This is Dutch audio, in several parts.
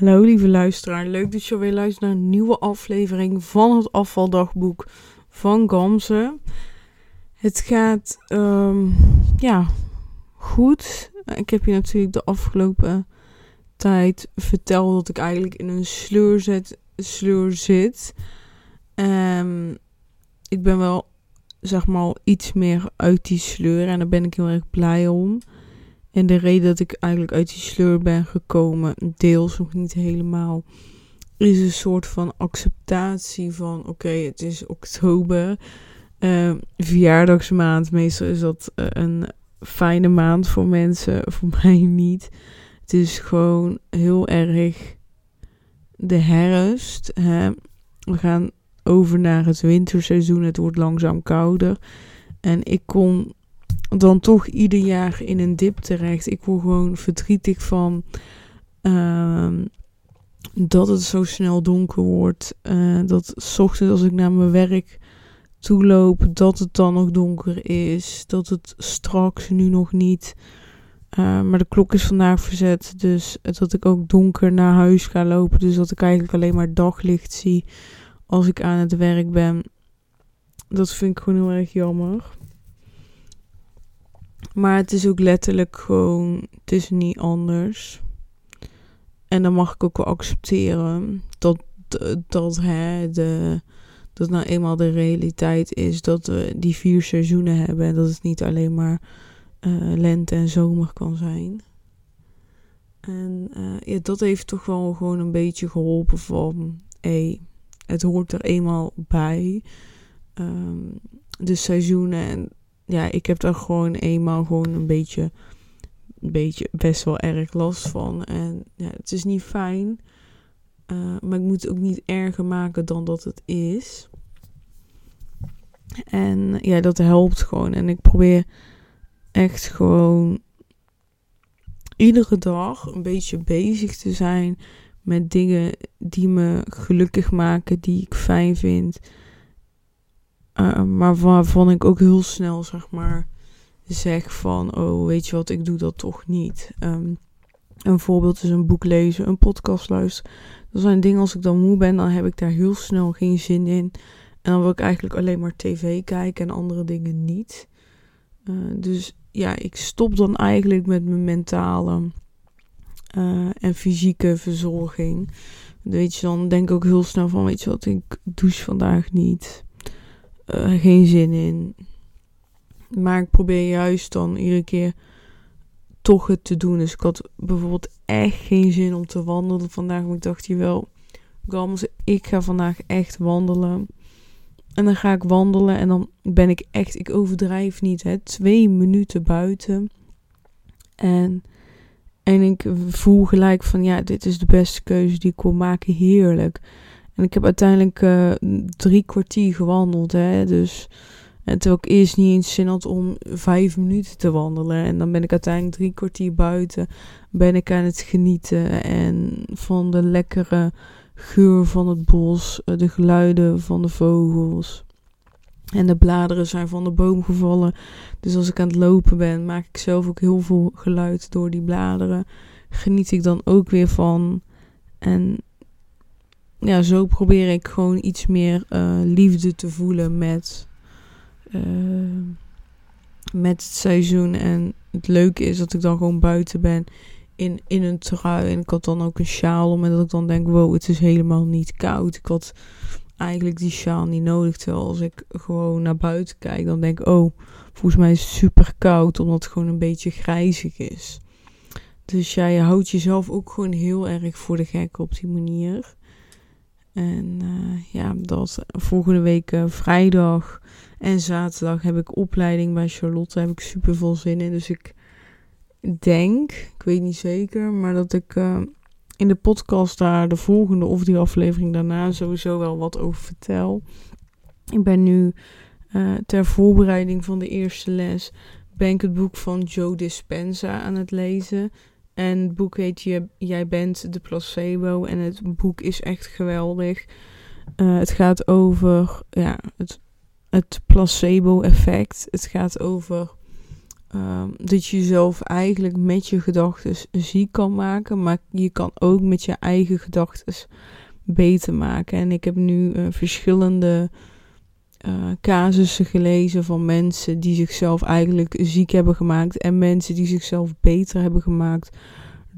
Hallo lieve luisteraar, leuk dat je weer luistert naar een nieuwe aflevering van het afvaldagboek van Gamze. Het gaat, ehm, ja, goed. Ik heb je natuurlijk de afgelopen tijd verteld dat ik eigenlijk in een sleur, zet, sleur zit. Um, ik ben wel, zeg maar, iets meer uit die sleur en daar ben ik heel erg blij om. En de reden dat ik eigenlijk uit die sleur ben gekomen, deels nog niet helemaal, is een soort van acceptatie van: oké, het is oktober, uh, verjaardagsmaand. Meestal is dat uh, een fijne maand voor mensen, voor mij niet. Het is gewoon heel erg de herfst. Hè? We gaan over naar het winterseizoen. Het wordt langzaam kouder. En ik kom dan toch ieder jaar in een dip terecht. Ik word gewoon verdrietig van uh, dat het zo snel donker wordt. Uh, dat s ochtends als ik naar mijn werk toe loop, dat het dan nog donker is. Dat het straks nu nog niet. Uh, maar de klok is vandaag verzet. Dus dat ik ook donker naar huis ga lopen. Dus dat ik eigenlijk alleen maar daglicht zie als ik aan het werk ben. Dat vind ik gewoon heel erg jammer. Maar het is ook letterlijk gewoon, het is niet anders. En dan mag ik ook wel accepteren dat, dat, hè, de, dat nou eenmaal de realiteit is dat we die vier seizoenen hebben. En dat het niet alleen maar uh, lente en zomer kan zijn. En uh, ja, dat heeft toch wel gewoon een beetje geholpen van, hé, hey, het hoort er eenmaal bij. Um, de seizoenen en ja, ik heb daar gewoon eenmaal gewoon een beetje, een beetje best wel erg last van. En ja, het is niet fijn. Uh, maar ik moet het ook niet erger maken dan dat het is. En ja, dat helpt gewoon. En ik probeer echt gewoon iedere dag een beetje bezig te zijn met dingen die me gelukkig maken, die ik fijn vind. Uh, maar waarvan ik ook heel snel, zeg maar, zeg van, oh, weet je wat, ik doe dat toch niet. Um, een voorbeeld is een boek lezen, een podcast luisteren. Dat zijn dingen, als ik dan moe ben, dan heb ik daar heel snel geen zin in. En dan wil ik eigenlijk alleen maar tv kijken en andere dingen niet. Uh, dus ja, ik stop dan eigenlijk met mijn mentale uh, en fysieke verzorging. Weet je, dan denk ik ook heel snel van, weet je wat, ik douche vandaag niet. Uh, geen zin in. Maar ik probeer juist dan iedere keer toch het te doen. Dus ik had bijvoorbeeld echt geen zin om te wandelen vandaag. Maar ik dacht hier wel, ik ga vandaag echt wandelen. En dan ga ik wandelen en dan ben ik echt, ik overdrijf niet, hè, twee minuten buiten. En, en ik voel gelijk van, ja, dit is de beste keuze die ik wil maken. Heerlijk. En ik heb uiteindelijk uh, drie kwartier gewandeld, hè. Dus, en terwijl ik eerst niet eens zin had om vijf minuten te wandelen. En dan ben ik uiteindelijk drie kwartier buiten. Ben ik aan het genieten en van de lekkere geur van het bos, de geluiden van de vogels. En de bladeren zijn van de boom gevallen. Dus als ik aan het lopen ben, maak ik zelf ook heel veel geluid door die bladeren. Geniet ik dan ook weer van. En ja, zo probeer ik gewoon iets meer uh, liefde te voelen met, uh, met het seizoen. En het leuke is dat ik dan gewoon buiten ben in, in een trui. En ik had dan ook een sjaal om. En dat ik dan denk, wow, het is helemaal niet koud. Ik had eigenlijk die sjaal niet nodig. Terwijl als ik gewoon naar buiten kijk, dan denk ik, oh, volgens mij is het super koud. Omdat het gewoon een beetje grijzig is. Dus ja, je houdt jezelf ook gewoon heel erg voor de gek op die manier. En uh, ja, dat volgende week uh, vrijdag en zaterdag heb ik opleiding bij Charlotte. Daar heb ik super veel zin in. Dus ik denk, ik weet niet zeker, maar dat ik uh, in de podcast daar de volgende of die aflevering daarna sowieso wel wat over vertel. Ik ben nu ter voorbereiding van de eerste les ben het boek van Joe Dispenza aan het lezen. En het boek heet je, Jij bent de placebo. En het boek is echt geweldig. Uh, het gaat over ja, het, het placebo-effect. Het gaat over ehm, dat je jezelf eigenlijk met je gedachten ziek kan maken, maar je kan ook met je eigen gedachten beter maken. En ik heb nu uh, verschillende uh, casussen gelezen van mensen die zichzelf eigenlijk ziek hebben gemaakt en mensen die zichzelf beter hebben gemaakt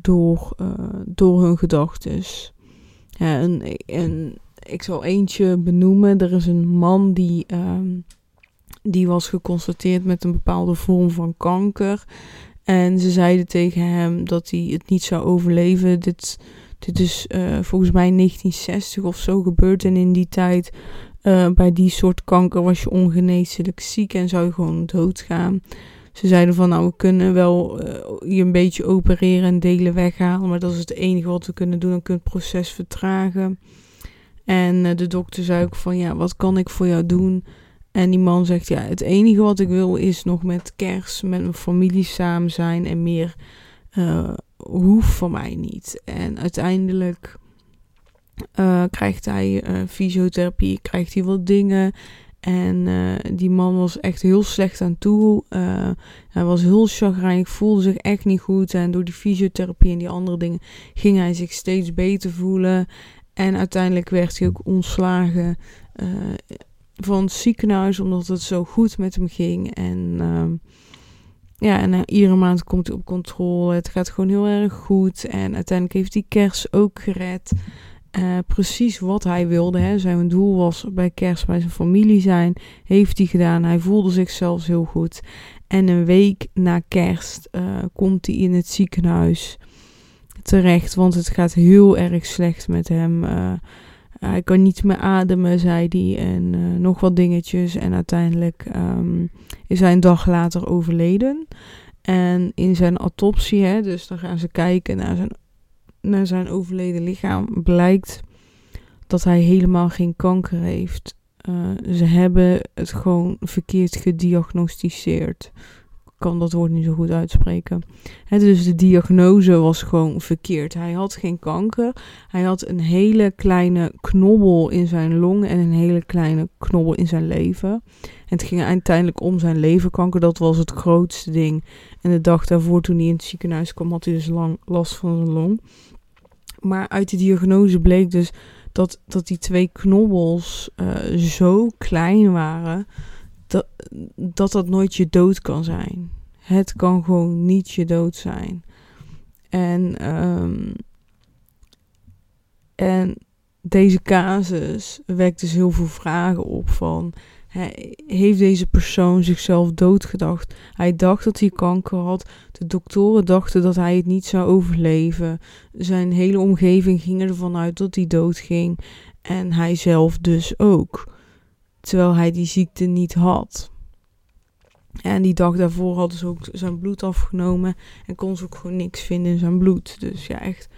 door, uh, door hun gedachten. Ja, en, en ik zal eentje benoemen. Er is een man die, um, die was geconstateerd met een bepaalde vorm van kanker. En ze zeiden tegen hem dat hij het niet zou overleven. Dit, dit is uh, volgens mij 1960 of zo gebeurd. En in die tijd, uh, bij die soort kanker, was je ongeneeslijk ziek en zou je gewoon doodgaan. Ze zeiden van nou, we kunnen wel uh, je een beetje opereren en delen weghalen. Maar dat is het enige wat we kunnen doen. Dan kun je het proces vertragen. En uh, de dokter zei ook van ja, wat kan ik voor jou doen? En die man zegt ja, het enige wat ik wil is nog met kerst met mijn familie samen zijn. En meer hoeft voor mij niet. En uiteindelijk krijgt hij fysiotherapie, krijgt hij wat dingen. En uh, die man was echt heel slecht aan toe. Hij was heel chagrijnig, voelde zich echt niet goed. En door die fysiotherapie en die andere dingen ging hij zich steeds beter voelen. En uiteindelijk werd hij ook ontslagen van het ziekenhuis, omdat het zo goed met hem ging. En ja, en iedere maand komt hij op controle. Het gaat gewoon heel erg goed. En uiteindelijk heeft hij kerst ook gered. Uh, precies wat hij wilde. Hè. Zijn doel was bij kerst bij zijn familie zijn. Heeft hij gedaan. Hij voelde zich zelfs heel goed. En een week na kerst uh, komt hij in het ziekenhuis terecht. Want het gaat heel erg slecht met hem. Uh, hij kan niet meer ademen, zei hij. En nog wat dingetjes. En uiteindelijk um, is hij een dag later overleden. En in zijn autopsie, hè, dus dan gaan ze kijken naar zijn naar zijn overleden lichaam blijkt dat hij helemaal geen kanker heeft. Uh, ze hebben het gewoon verkeerd gediagnosticeerd. Kan dat woord niet zo goed uitspreken. Dus de diagnose was gewoon verkeerd. Hij had geen kanker. Hij had een hele kleine knobbel in zijn long en een hele kleine knobbel in zijn lever. En het ging uiteindelijk om zijn leverkanker. Dat was het grootste ding. En de dag daarvoor, toen hij in het ziekenhuis kwam, had hij dus lang last van zijn long. Maar uit de diagnose bleek dus dat, dat die twee knobbels uh, zo klein waren dat, dat dat nooit je dood kan zijn. Het kan gewoon niet je dood zijn. En, um, en deze casus wekt dus heel veel vragen op van heeft deze persoon zichzelf doodgedacht? Hij dacht dat hij kanker had. De doktoren dachten dat hij het niet zou overleven. Zijn hele omgeving ging ervan uit dat hij doodging. En hij zelf dus ook. Terwijl hij die ziekte niet had. En die dag daarvoor hadden ze ook zijn bloed afgenomen. En kon ze ook gewoon niks vinden in zijn bloed. Dus ja, echt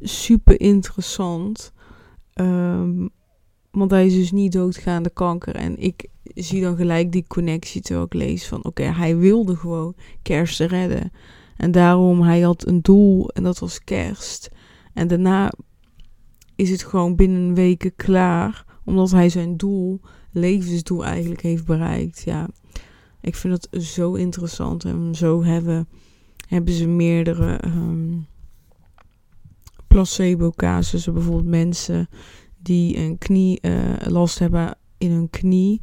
super interessant. Um, want hij is dus niet doodgaande kanker. En ik zie dan gelijk die connectie terwijl ik lees van... Oké, hij wilde gewoon kerst redden. En daarom, hij had een doel en dat was kerst. En daarna is het gewoon binnen weken klaar. Omdat hij zijn doel, levensdoel eigenlijk heeft bereikt. Ja, ik vind dat zo interessant. En zo hebben, hebben ze meerdere um, placebo-casussen. Bijvoorbeeld mensen die een knie uh, last hebben in hun knie.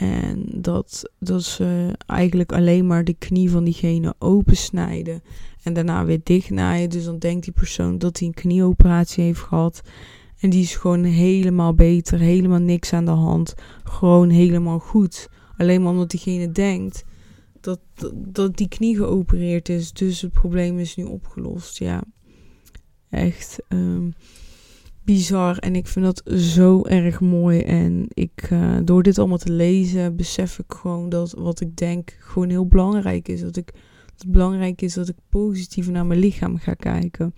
En dat, dat ze eigenlijk alleen maar de knie van diegene opensnijden. En daarna weer dichtnaaien. Dus dan denkt die persoon dat hij een knieoperatie heeft gehad. En die is gewoon helemaal beter. Helemaal niks aan de hand. Gewoon helemaal goed. Alleen omdat diegene denkt dat, dat, dat die knie geopereerd is. Dus het probleem is nu opgelost. Ja, echt. Um, bizar. En ik vind dat zo erg mooi. En ik, uh, door dit allemaal te lezen, besef ik gewoon dat wat ik denk gewoon heel belangrijk is. Dat, ik, dat het belangrijk is dat ik positief naar mijn lichaam ga kijken.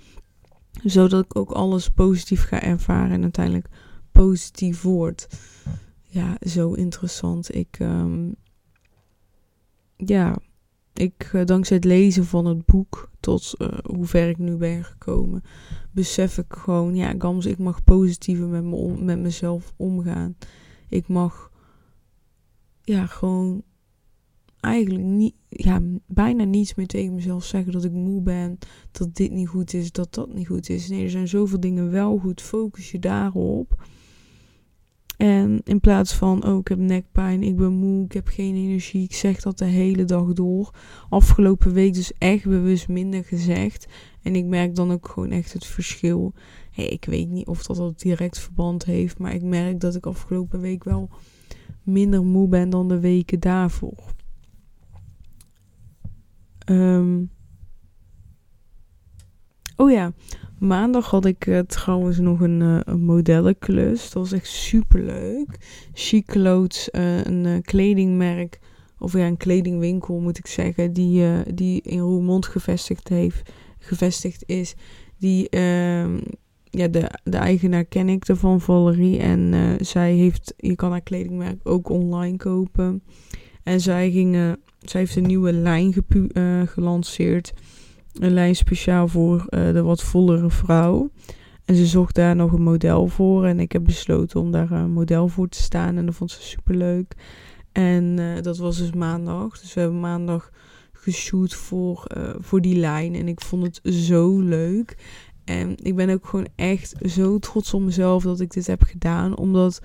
Zodat ik ook alles positief ga ervaren en uiteindelijk positief word. Ja, zo interessant. Ik, um, ja, ik, uh, dankzij het lezen van het boek tot uh, hoe ver ik nu ben gekomen, besef ik gewoon, ja, Gams, ik mag positiever met, me met mezelf omgaan. Ik mag, ja, gewoon eigenlijk niet, ja, bijna niets meer tegen mezelf zeggen dat ik moe ben, dat dit niet goed is, dat dat niet goed is. Nee, er zijn zoveel dingen wel goed. Focus je daarop. En in plaats van, oh, ik heb nekpijn, ik ben moe, ik heb geen energie, ik zeg dat de hele dag door. Afgelopen week dus echt bewust minder gezegd. En ik merk dan ook gewoon echt het verschil. Hey, ik weet niet of dat al direct verband heeft, maar ik merk dat ik afgelopen week wel minder moe ben dan de weken daarvoor. Um, oh ja, maandag had ik uh, trouwens nog een, uh, een modellenklus. Dat was echt super leuk. Chic Clothes, uh, een kledingmerk, of ja, een kledingwinkel moet ik zeggen, die, die in Roermond gevestigd, heeft, gevestigd is. Die, ehm, ja, de, de eigenaar ken ik ervan, Valerie. En zij heeft, je kan haar kledingmerk ook online kopen. En zij gingen zij heeft een nieuwe lijn gelanceerd. Een lijn speciaal voor uh, de wat vollere vrouw. En ze zocht daar nog een model voor. En ik heb besloten om daar een model voor te staan. En dat vond ze super leuk. En uh, dat was dus maandag. Dus we hebben maandag geshoot voor, voor die lijn. En ik vond het zo leuk. En ik ben ook gewoon echt zo trots op mezelf dat ik dit heb gedaan. Omdat,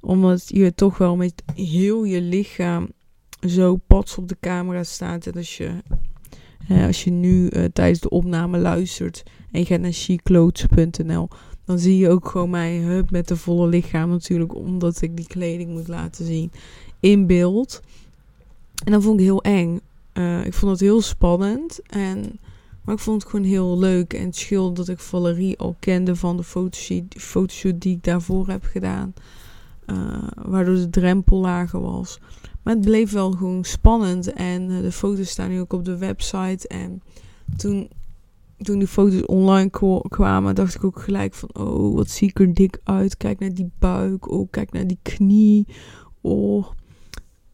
omdat je toch wel met heel je lichaam zo pats op de camera staat. En als je, als je nu uh, tijdens de opname luistert en je gaat naar chicloads.nl, dan zie je ook gewoon mij hup, met de volle lichaam natuurlijk, omdat ik die kleding moet laten zien in beeld. En dat vond ik heel eng. Uh, ik vond het heel spannend. En, maar ik vond het gewoon heel leuk. En het scheelde dat ik Valerie al kende van de fotoshoot die ik daarvoor heb gedaan. Uh, waardoor de drempel lager was. Maar het bleef wel gewoon spannend. En uh, de foto's staan nu ook op de website. En toen, toen die foto's online kwamen, dacht ik ook gelijk van... Oh, wat zie ik er dik uit. Kijk naar die buik. Oh, kijk naar die knie. Oh.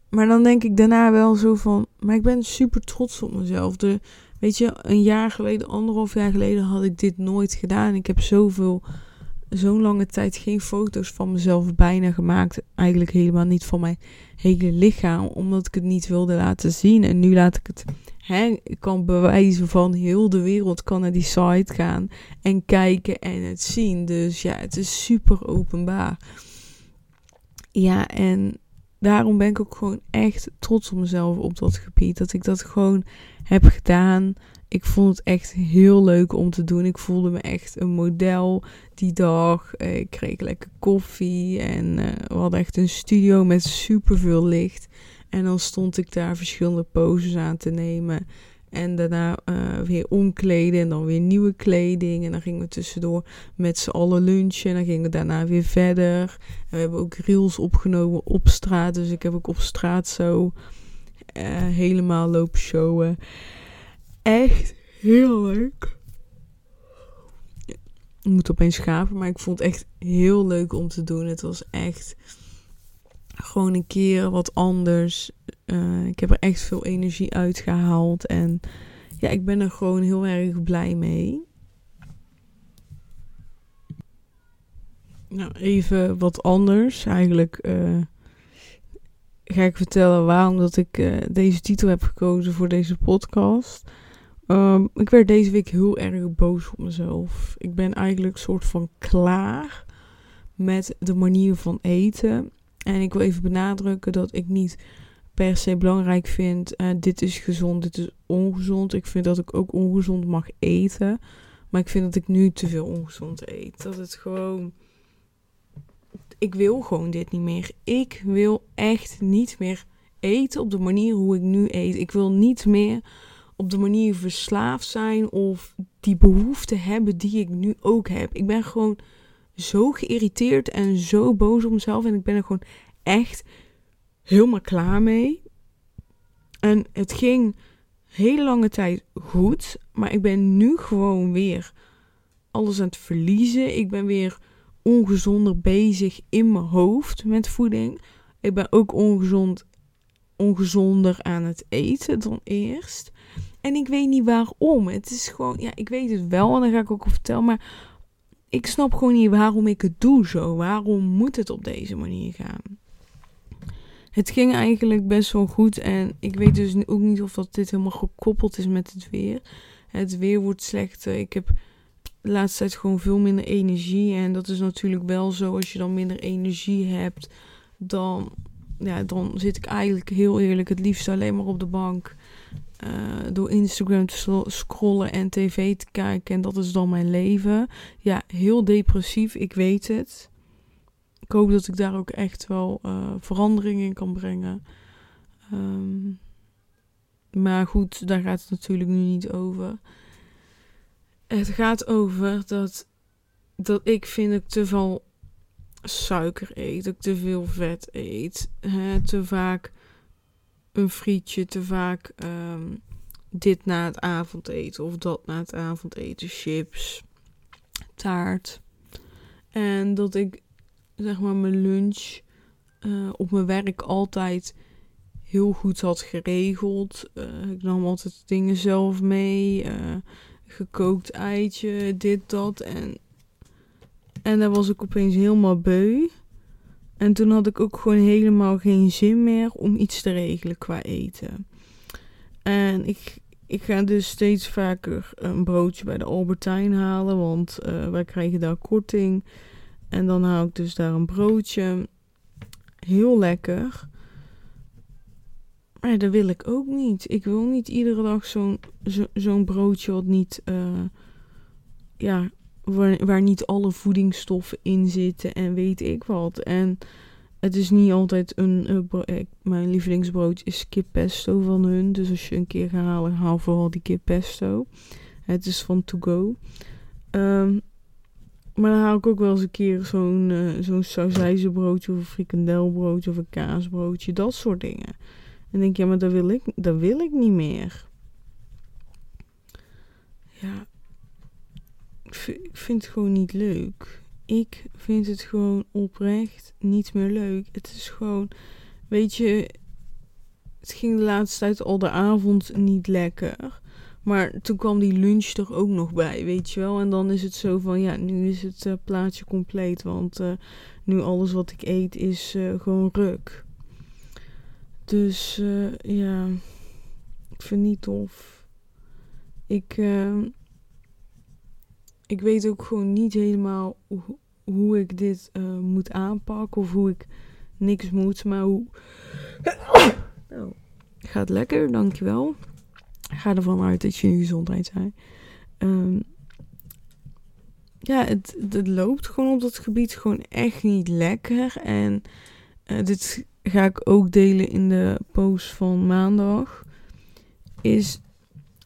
Maar dan denk ik daarna wel zo van... Maar ik ben super trots op mezelf. De, weet je, een jaar geleden, anderhalf jaar geleden had ik dit nooit gedaan. Ik heb zoveel zo'n lange tijd geen foto's van mezelf bijna gemaakt. Eigenlijk helemaal niet van mijn hele lichaam. Omdat ik het niet wilde laten zien. En nu laat ik het. Hè, ik kan bewijzen van heel de wereld kan naar die site gaan. En kijken en het zien. Dus ja, het is super openbaar. Ja, en daarom ben ik ook gewoon echt trots op mezelf op dat gebied. Dat ik dat gewoon heb gedaan ik vond het echt heel leuk om te doen. Ik voelde me echt een model die dag. Ik kreeg lekker koffie en eh, we hadden echt een studio met superveel licht. En dan stond ik daar verschillende poses aan te nemen. En daarna uh, weer omkleden en dan weer nieuwe kleding. En dan gingen we tussendoor met z'n allen lunchen. En dan gingen we daarna weer verder. En we hebben ook reels opgenomen op straat. Dus ik heb ook op straat zo uh, helemaal lopen showen echt heel leuk. Ik moet opeens schapen, maar ik vond het echt heel leuk om te doen. Het was echt gewoon een keer wat anders. Uh, ik heb er echt veel energie uitgehaald. En ja, ik ben er gewoon heel erg blij mee. Nou, even wat anders. Eigenlijk uh, ga ik vertellen waarom dat ik uh, deze titel heb gekozen voor deze podcast. Um, ik werd deze week heel erg boos op mezelf. Ik ben eigenlijk soort van klaar met de manier van eten. En ik wil even benadrukken dat ik niet per se belangrijk vind. Uh, dit is gezond, dit is ongezond. Ik vind dat ik ook ongezond mag eten. Maar ik vind dat ik nu te veel ongezond eet. Dat het gewoon. Ik wil gewoon dit niet meer. Ik wil echt niet meer eten op de manier hoe ik nu eet. Ik wil niet meer op de manier verslaafd zijn of die behoefte hebben die ik nu ook heb. Ik ben gewoon zo geïrriteerd en zo boos op mezelf en ik ben er gewoon echt helemaal klaar mee. En het ging hele lange tijd goed, maar ik ben nu gewoon weer alles aan het verliezen. Ik ben weer ongezonder bezig in mijn hoofd met voeding. Ik ben ook ongezond, ongezonder aan het eten dan eerst. En ik weet niet waarom. Het is gewoon, ja, ik weet het wel en dan ga ik ook vertellen. Maar ik snap gewoon niet waarom ik het doe zo. Waarom moet het op deze manier gaan? het ging eigenlijk best wel goed. En ik weet dus ook niet of dat dit helemaal gekoppeld is met het weer. Het weer wordt slechter. Ik heb de laatste tijd gewoon veel minder energie. En dat is natuurlijk wel zo. Als je dan minder energie hebt, dan, ja, dan zit ik eigenlijk heel eerlijk het liefst alleen maar op de bank. Uh, door Instagram te scrollen en tv te kijken. En dat is dan mijn leven. Ja, heel depressief, ik weet het. Ik hoop dat ik daar ook echt wel uh, verandering in kan brengen. Um, maar goed, daar gaat het natuurlijk nu niet over. Het gaat over dat, dat ik vind ik te veel suiker eet. Ik te veel vet eet. Te vaak een frietje, te vaak um, dit na het avondeten of dat na het avondeten. Chips, taart. En dat ik zeg maar mijn lunch uh, op mijn werk altijd heel goed had geregeld. Uh, ik nam altijd dingen zelf mee. Uh, gekookt eitje, dit, dat. En, en daar was ik opeens helemaal beu. En toen had ik ook gewoon helemaal geen zin meer om iets te regelen qua eten. En ik, ik ga dus steeds vaker een broodje bij de Albertijn halen, want uh, wij krijgen daar korting. En dan haal ik dus daar een broodje. Heel lekker. Maar dat wil ik ook niet. Ik wil niet iedere dag zo'n zo'n broodje wat niet, uh, ja, waar, niet alle voedingsstoffen in zitten en weet ik wat. En het is niet altijd een, uh, mijn lievelingsbrood is kippesto van hun. Dus als je een keer gaat halen, haal vooral die kippesto. Het is van To Go. Um, maar dan haal ik ook wel eens een keer zo'n uh, zo'n sausijzenbroodje of een frikandelbroodje of een kaasbroodje. Dat soort dingen. En denk je, ja, maar dat wil ik, dat wil ik niet meer. Ja, ik vind het gewoon niet leuk. Ik vind het gewoon oprecht niet meer leuk. Het is gewoon, weet je, het ging de laatste tijd al de avond niet lekker. Maar toen kwam die lunch er ook nog bij, weet je wel. En dan is het zo van, ja, nu is het uh, plaatje compleet. Want uh, nu alles wat ik eet is uh, gewoon ruk. Dus ja, ik vind niet tof. Ik, ik weet ook gewoon niet helemaal hoe, hoe ik dit moet aanpakken. Of hoe ik niks moet, maar hoe... oh, gaat lekker, dankjewel ga ervan uit dat je nu gezondheid zijn. Um, ja, het, het loopt gewoon op dat gebied gewoon echt niet lekker. En uh, dit ga ik ook delen in de post van maandag. Is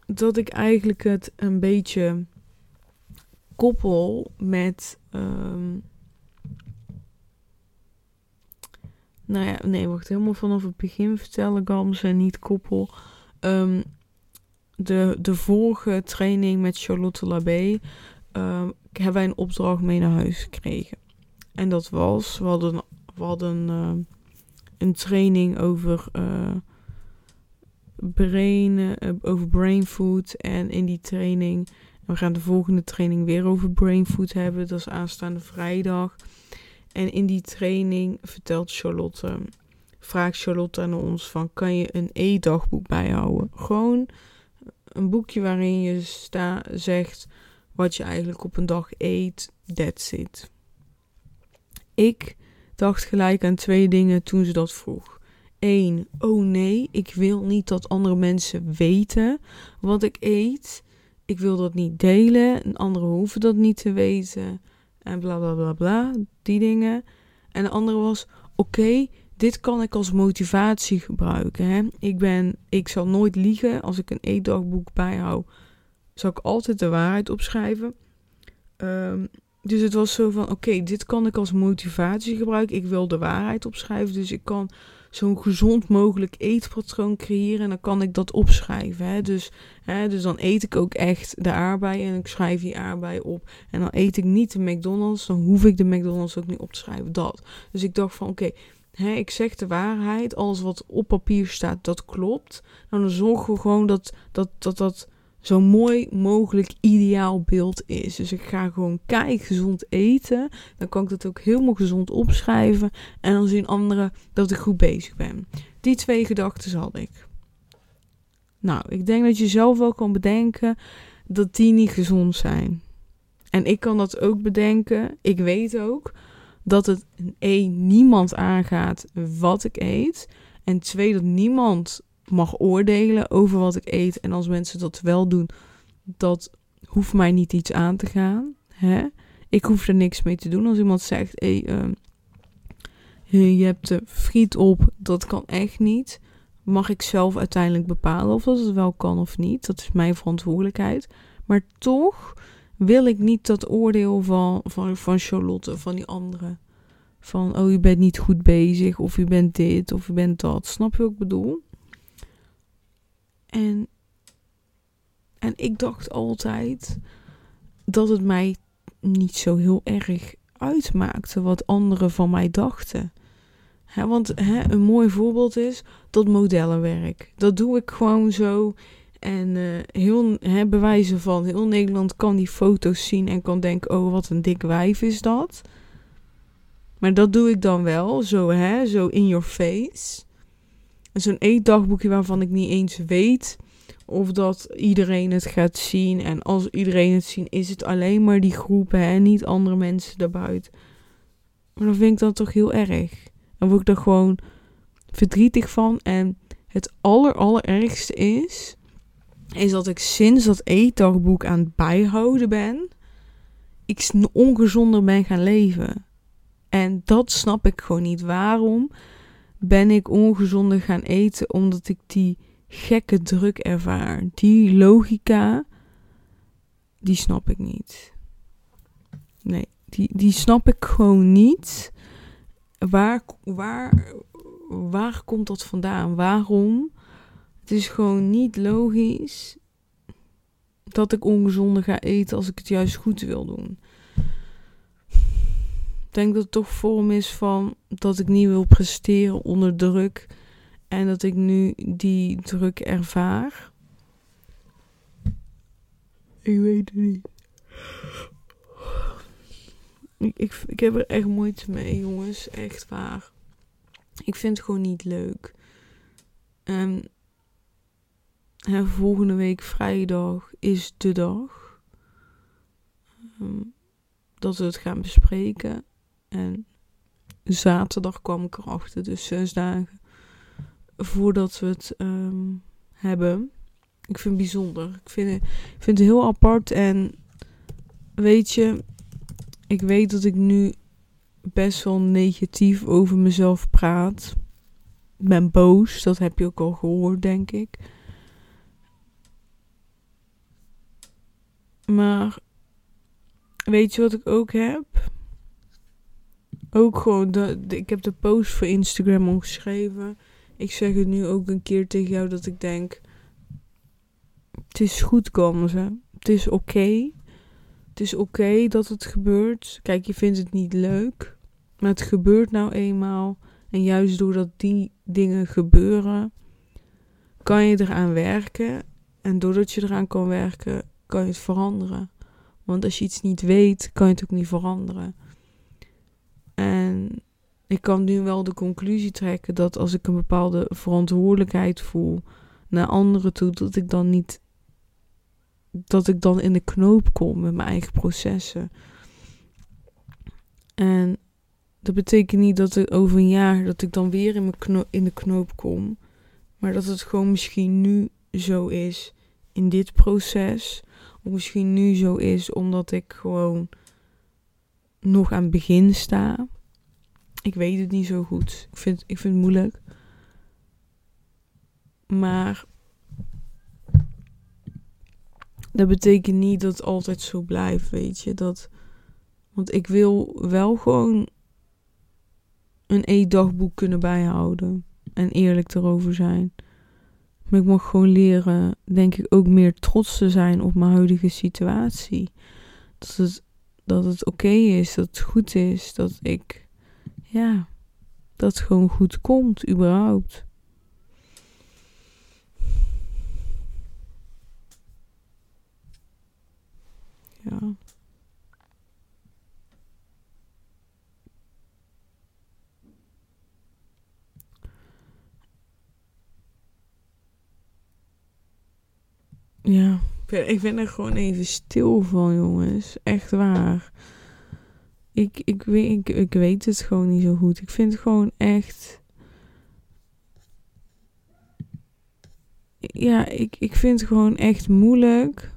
dat ik eigenlijk het een beetje koppel met. Um, nou ja, nee, wacht. Helemaal vanaf het begin vertellen Gams en niet koppel. Um, de, de vorige training met Charlotte Labé uh, hebben wij een opdracht mee naar huis gekregen. En dat was, we hadden, we hadden een training over, uh, brain, over brain food. En in die training, we gaan de volgende training weer over brain food hebben. Dat is aanstaande vrijdag. En in die training vertelt Charlotte, vraagt Charlotte aan ons van, kan je een e-dagboek bijhouden? Gewoon een boekje waarin je sta, zegt wat je eigenlijk op een dag eet. That's it. Ik dacht gelijk aan twee dingen toen ze dat vroeg. Eén, oh nee, ik wil niet dat andere mensen weten wat ik eet. Ik wil dat niet delen. En anderen hoeven dat niet te weten. En bla bla bla bla. Die dingen. En de andere was: oké, dit kan ik als motivatie gebruiken. Hè? Ik, ben, ik zal nooit liegen. Als ik een eetdagboek bijhoud, zal ik altijd de waarheid opschrijven. Um, dus het was zo van: oké, dit kan ik als motivatie gebruiken. Ik wil de waarheid opschrijven. Dus ik kan zo'n gezond mogelijk eetpatroon creëren. En dan kan ik dat opschrijven. Hè? Dus, hè, dus dan eet ik ook echt de aardbei. En ik schrijf die aardbei op. En dan eet ik niet de McDonald's. Dan hoef ik de McDonald's ook niet op te schrijven. Dat. Dus ik dacht van: oké, ik zeg de waarheid, alles wat op papier staat, dat klopt. Nou, dan zorgen we gewoon dat dat, dat, dat zo mooi mogelijk ideaal beeld is. Dus ik ga gewoon kijk gezond eten. Dan kan ik dat ook helemaal gezond opschrijven. En dan zien anderen dat ik goed bezig ben. Die twee gedachten had ik. Nou, ik denk dat je zelf wel kan bedenken dat die niet gezond zijn. En ik kan dat ook bedenken. Ik weet ook dat het één niemand aangaat wat ik eet. En twee, dat niemand mag oordelen over wat ik eet. En als mensen dat wel doen, dat hoeft mij niet iets aan te gaan. Hè? Ik hoef er niks mee te doen. Als iemand zegt, uh, je hebt friet op, dat kan echt niet. Mag ik zelf uiteindelijk bepalen of dat het wel kan of niet. Dat is mijn verantwoordelijkheid. Maar toch wil ik niet dat oordeel van, van, van Charlotte, van die anderen. Van, oh, je bent niet goed bezig, of je bent dit, of je bent dat. Snap je wat ik bedoel? En, en ik dacht altijd dat het mij niet zo heel erg uitmaakte wat anderen van mij dachten. want een mooi voorbeeld is dat modellenwerk. Dat doe ik gewoon zo. En uh, heel he, bewijzen van heel Nederland kan die foto's zien en kan denken: oh, wat een dik wijf is dat. Maar dat doe ik dan wel, zo hè, zo in your face. Zo'n eetdagboekje waarvan ik niet eens weet of dat iedereen het gaat zien. En als iedereen het zien, is het alleen maar die groepen en niet andere mensen daarbuiten. Maar dan vind ik dat toch heel erg. Dan word ik er gewoon verdrietig van. En het aller, allerergste is, is dat ik sinds dat eetdagboek aan het bijhouden ben, ik ongezonder ben gaan leven. En dat snap ik gewoon niet. Waarom ben ik ongezonder gaan eten? Omdat ik die gekke druk ervaar. Die logica, die snap ik niet. Nee, die, die snap ik gewoon niet. Waar, waar, waar komt dat vandaan? Waarom? Het is gewoon niet logisch dat ik ongezonder ga eten als ik het juist goed wil doen. Ik denk dat het toch vorm is van dat ik niet wil presteren onder druk en dat ik nu die druk ervaar. Ik weet het niet. Ik, ik, ik heb er echt moeite mee, jongens. Echt waar. Ik vind het gewoon niet leuk. En volgende week vrijdag is de dag. Um, dat we het gaan bespreken. En zaterdag kwam ik erachter, dus zes dagen voordat we het ehm, hebben. Ik vind het bijzonder. Ik vind ik vind het heel apart. En weet je, ik weet dat ik nu best wel negatief over mezelf praat. Ik ben boos, dat heb je ook al gehoord, denk ik. Maar weet je wat ik ook heb? Ook gewoon, de, ik heb de post voor Instagram omgeschreven. Ik zeg het nu ook een keer tegen jou dat ik denk: het is goed, ze. Het is oké. Het is oké dat het gebeurt. Kijk, je vindt het niet leuk, maar het gebeurt nou eenmaal. En juist doordat die dingen gebeuren, kan je eraan werken. En doordat je eraan kan werken, kan je het veranderen. Want als je iets niet weet, kan je het ook niet veranderen. En ik kan nu wel de conclusie trekken dat als ik een bepaalde verantwoordelijkheid voel naar anderen toe, dat ik dan niet. dat ik dan in de knoop kom met mijn eigen processen. En dat betekent niet dat het over een jaar dat ik dan weer in, mijn in de knoop kom. Maar dat het gewoon misschien nu zo is in dit proces. Of misschien nu zo is omdat ik gewoon nog aan het begin sta. Ik weet het niet zo goed. Ik vind, ik vind het moeilijk. Maar dat betekent niet dat het altijd zo blijft, weet je. Dat, want ik wil wel gewoon een e-dagboek kunnen bijhouden. En eerlijk erover zijn. Maar ik mag gewoon leren, denk ik, ook meer trots te zijn op mijn huidige situatie. Dat het, dat het oké is, dat het goed is, dat ik ja, dat het gewoon goed komt, überhaupt. Ja. Ja, ik ben er gewoon even stil van, jongens. Echt waar. Ik, ik, weet, ik, ik weet het gewoon niet zo goed. Ik vind het gewoon echt. Ja, ik, ik vind het gewoon echt moeilijk.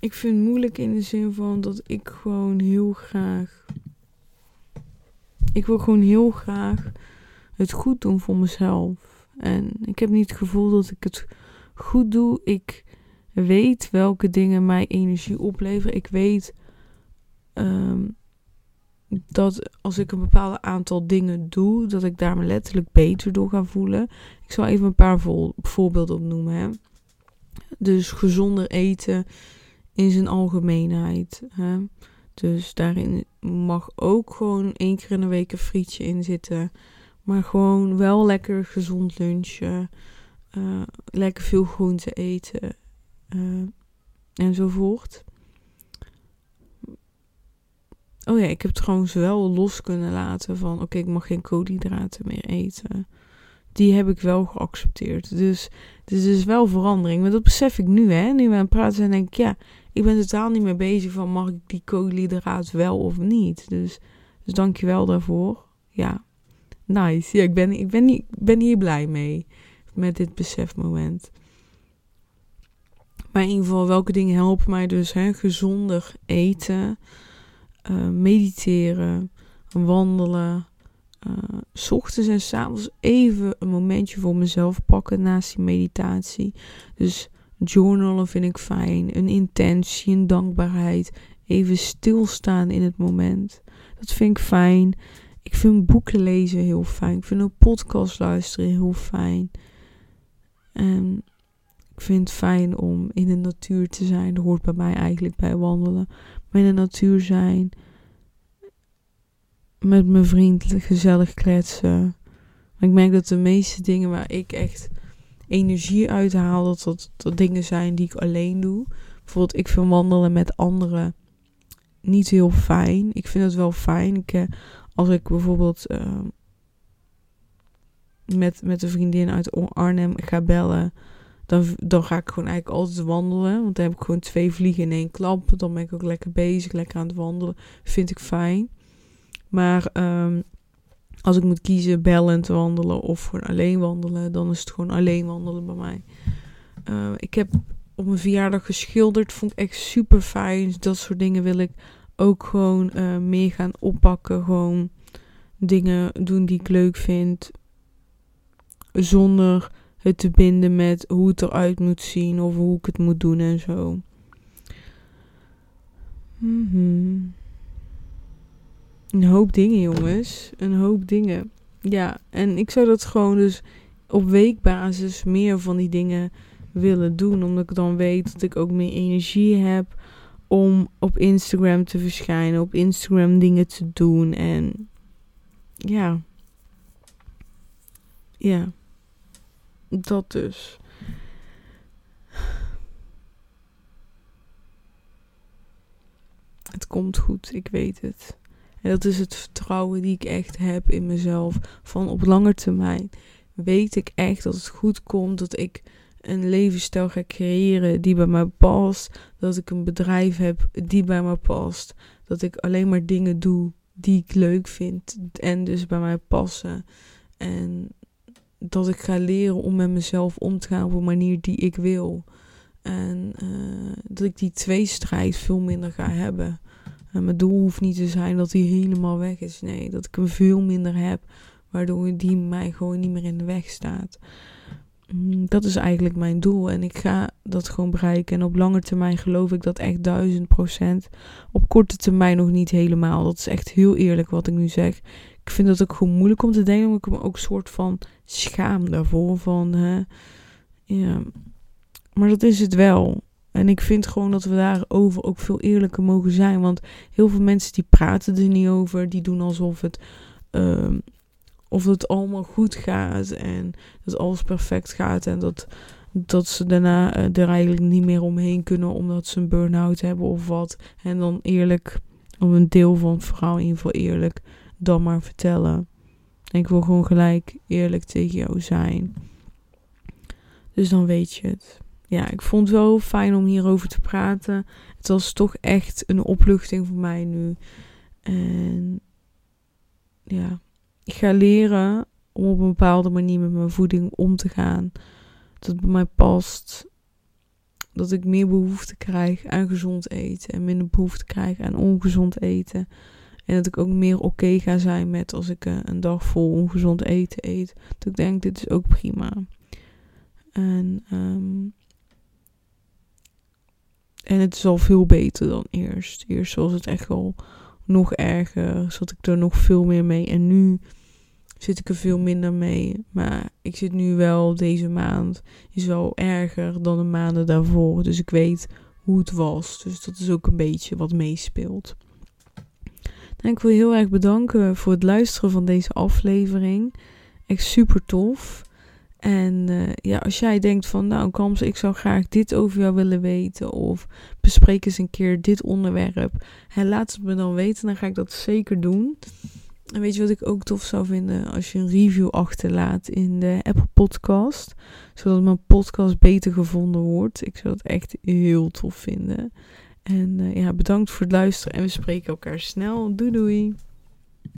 Ik vind het moeilijk in de zin van dat ik gewoon heel graag. Ik wil gewoon heel graag het goed doen voor mezelf. En ik heb niet het gevoel dat ik het goed doe. Ik weet welke dingen mij energie opleveren. Ik weet ehm, dat als ik een bepaald aantal dingen doe, dat ik daar me letterlijk beter door ga voelen. Ik zal even een paar voorbeelden opnoemen. Hè. Dus gezonder eten in zijn algemeenheid. Hè. Dus daarin mag ook gewoon één keer in de week een frietje in zitten. Maar gewoon wel lekker gezond lunchen. Uh, lekker veel groente eten. Uh, enzovoort. Oh ja, ik heb het gewoon wel los kunnen laten van... Oké, ik mag geen koolhydraten meer eten. Die heb ik wel geaccepteerd. Dus dit is dus wel verandering. Maar dat besef ik nu, hè. Nu we aan het praten zijn, denk ik... Ja, ik ben totaal niet meer bezig van... Mag ik die koolhydraat wel of niet? Dus, dus dank je wel daarvoor. Ja, nice. Ja, ik ben, ik ben, niet, ben hier blij mee. Met dit besefmoment. Maar in ieder geval, welke dingen helpen mij dus? Hè? Gezonder eten, uh, mediteren, wandelen. Uh, ochtends en s avonds even een momentje voor mezelf pakken naast die meditatie. Dus journalen vind ik fijn. Een intentie, een dankbaarheid. Even stilstaan in het moment. Dat vind ik fijn. Ik vind boeken lezen heel fijn. Ik vind een podcast luisteren heel fijn. En ik vind het fijn om in de natuur te zijn. Dat hoort bij mij eigenlijk bij wandelen. Maar in de natuur zijn. Met mijn vriend gezellig kletsen. ik merk dat de meeste dingen waar ik echt energie uit haal, dat dat, dingen zijn die ik alleen doe. Bijvoorbeeld, ik vind wandelen met anderen niet heel fijn. Ik vind het wel fijn. Ik, eh, als ik bijvoorbeeld uh, met, met een vriendin uit Arnhem ga bellen, dan, dan ga ik gewoon eigenlijk altijd wandelen. Want dan heb ik gewoon twee vliegen in één klap. Dan ben ik ook lekker bezig, lekker aan het wandelen. Vind ik fijn. Maar um, als ik moet kiezen bellend wandelen of gewoon alleen wandelen, dan is het gewoon alleen wandelen bij mij. Uh, ik heb op mijn verjaardag geschilderd, vond ik echt super fijn. Dat soort dingen wil ik ook gewoon uh, meer gaan oppakken. Gewoon dingen doen die ik leuk vind. Zonder het te binden met hoe het eruit moet zien of hoe ik het moet doen en zo. Mm Een hoop dingen, jongens. Een hoop dingen. Ja, en ik zou dat gewoon dus op weekbasis meer van die dingen willen doen. Omdat ik dan weet dat ik ook meer energie heb om op Instagram te verschijnen, op Instagram dingen te doen. En ja. Ja. Dat dus. Het komt goed, ik weet het. En dat is het vertrouwen die ik echt heb in mezelf. Van op lange termijn weet ik echt dat het goed komt. Dat ik een levensstijl ga creëren die bij mij past. Dat ik een bedrijf heb die bij mij past. Dat ik alleen maar dingen doe die ik leuk vind en dus bij mij passen. En dat ik ga leren om met mezelf om te gaan op een manier die ik wil. En uh, dat ik die tweestrijd veel minder ga hebben. En mijn doel hoeft niet te zijn dat die helemaal weg is. Nee, dat ik hem veel minder heb. Waardoor die mij gewoon niet meer in de weg staat. Mm, dat is eigenlijk mijn doel. En ik ga dat gewoon bereiken. En op lange termijn geloof ik dat echt duizend procent. Op korte termijn nog niet helemaal. Dat is echt heel eerlijk wat ik nu zeg. Ik vind dat ook gewoon moeilijk om te denken. Omdat ik me ook een soort van schaam daarvoor. Van, hè, ja. Maar dat is het wel. En ik vind gewoon dat we daarover ook veel eerlijker mogen zijn. Want heel veel mensen die praten er niet over. Die doen alsof het... Uh, of het allemaal goed gaat en dat alles perfect gaat en dat dat ze daarna uh, er eigenlijk niet meer omheen kunnen omdat ze een burn-out hebben of wat. En dan eerlijk, of een deel van het verhaal in ieder geval eerlijk, dan maar vertellen. En ik wil gewoon gelijk eerlijk tegen jou zijn. Dus dan weet je het. Ja, ik vond het wel fijn om hierover te praten. Het was toch echt een opluchting voor mij nu. En ja, ik ga leren om op een bepaalde manier met mijn voeding om te gaan. Dat het bij mij past. Dat ik meer behoefte krijg aan gezond eten en minder behoefte krijg aan ongezond eten. En dat ik ook meer oké ga zijn met als ik eh, een dag vol ongezond eten eet. Dat ik denk, dit is ook prima. En, um, en het is al veel beter dan eerst. Eerst was het echt wel nog erger. Zat ik er nog veel meer mee. En nu zit ik er veel minder mee. Maar ik zit nu wel deze maand. Is wel erger dan de maanden daarvoor. Dus ik weet hoe het was. Dus dat is ook een beetje wat meespeelt. En ik wil heel erg bedanken voor het luisteren van deze aflevering. Echt super tof. En uh, ja, als jij denkt van, nou Kams, ik zou graag dit over jou willen weten. Of bespreek eens een keer dit onderwerp. Laat het me dan weten, dan ga ik dat zeker doen. En weet je wat ik ook tof zou vinden? Als je een review achterlaat in de Apple Podcast. Zodat mijn podcast beter gevonden wordt. Ik zou het echt heel tof vinden. En uh, ja, bedankt voor het luisteren en we spreken elkaar snel. Doei doei!